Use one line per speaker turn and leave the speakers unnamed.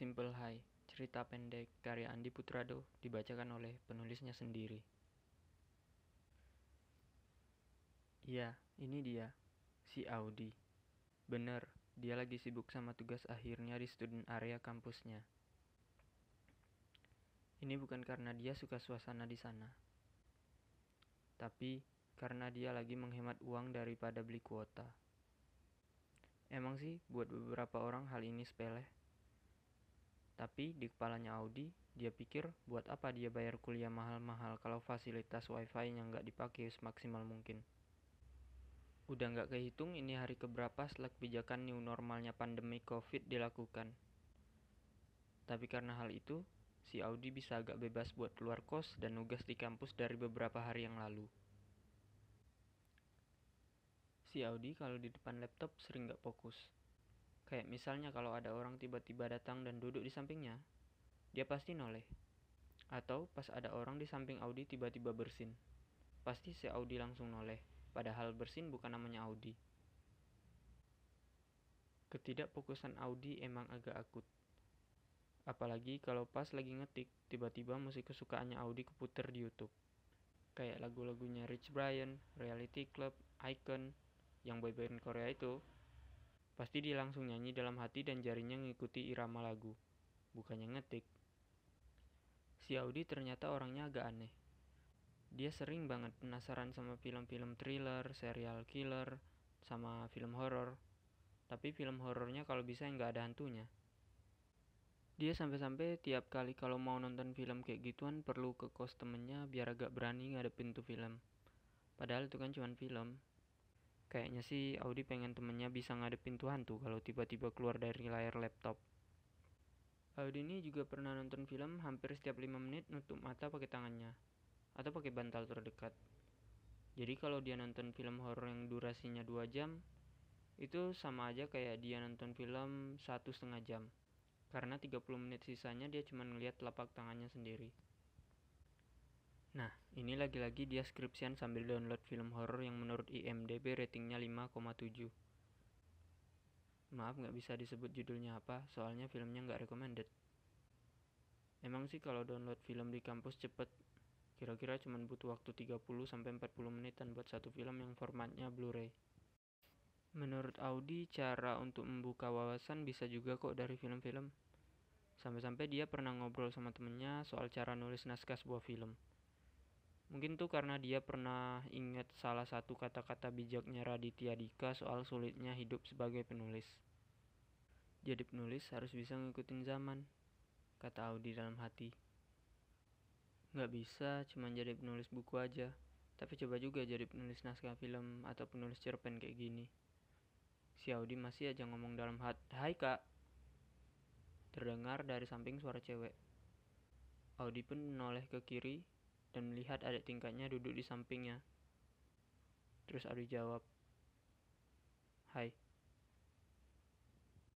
Simple High, cerita pendek karya Andi Putrado dibacakan oleh penulisnya sendiri. Iya, ini dia, si Audi. Bener, dia lagi sibuk sama tugas akhirnya di student area kampusnya. Ini bukan karena dia suka suasana di sana, tapi karena dia lagi menghemat uang daripada beli kuota. Emang sih, buat beberapa orang hal ini sepele. Tapi di kepalanya Audi, dia pikir buat apa dia bayar kuliah mahal-mahal kalau fasilitas wifi-nya nggak dipakai semaksimal mungkin. Udah nggak kehitung ini hari keberapa setelah kebijakan new normalnya pandemi COVID dilakukan. Tapi karena hal itu, si Audi bisa agak bebas buat keluar kos dan nugas di kampus dari beberapa hari yang lalu. Si Audi kalau di depan laptop sering nggak fokus. Kayak misalnya kalau ada orang tiba-tiba datang dan duduk di sampingnya, dia pasti noleh. Atau pas ada orang di samping Audi tiba-tiba bersin. Pasti si Audi langsung noleh, padahal bersin bukan namanya Audi. Ketidakfokusan Audi emang agak akut. Apalagi kalau pas lagi ngetik, tiba-tiba musik kesukaannya Audi keputer di YouTube. Kayak lagu-lagunya Rich Brian, Reality Club, Icon, yang boyband Korea itu Pasti dia langsung nyanyi dalam hati dan jarinya mengikuti irama lagu, bukannya ngetik. Si Audi ternyata orangnya agak aneh. Dia sering banget penasaran sama film-film thriller, serial killer, sama film horor. Tapi film horornya kalau bisa nggak ada hantunya. Dia sampai-sampai tiap kali kalau mau nonton film kayak gituan perlu ke kos temennya biar agak berani ngadepin tuh film. Padahal itu kan cuma film, Kayaknya sih Audi pengen temennya bisa ngadepin Tuhan tuh kalau tiba-tiba keluar dari layar laptop. Audi ini juga pernah nonton film hampir setiap 5 menit nutup mata pakai tangannya atau pakai bantal terdekat. Jadi kalau dia nonton film horor yang durasinya 2 jam, itu sama aja kayak dia nonton film satu setengah jam. Karena 30 menit sisanya dia cuma ngeliat telapak tangannya sendiri. Nah, ini lagi-lagi dia skripsian sambil download film horor yang menurut IMDb ratingnya 5,7. Maaf nggak bisa disebut judulnya apa, soalnya filmnya nggak recommended. Emang sih kalau download film di kampus cepet, kira-kira cuma butuh waktu 30-40 menitan buat satu film yang formatnya Blu-ray. Menurut Audi, cara untuk membuka wawasan bisa juga kok dari film-film. Sampai-sampai dia pernah ngobrol sama temennya soal cara nulis naskah sebuah film. Mungkin tuh karena dia pernah ingat salah satu kata-kata bijaknya Raditya Dika soal sulitnya hidup sebagai penulis. Jadi penulis harus bisa ngikutin zaman, kata Audi dalam hati. Nggak bisa cuma jadi penulis buku aja, tapi coba juga jadi penulis naskah film atau penulis cerpen kayak gini. Si Audi masih aja ngomong dalam hati, Hai kak. Terdengar dari samping suara cewek. Audi pun menoleh ke kiri dan melihat adik tingkatnya duduk di sampingnya. Terus Adi jawab, Hai.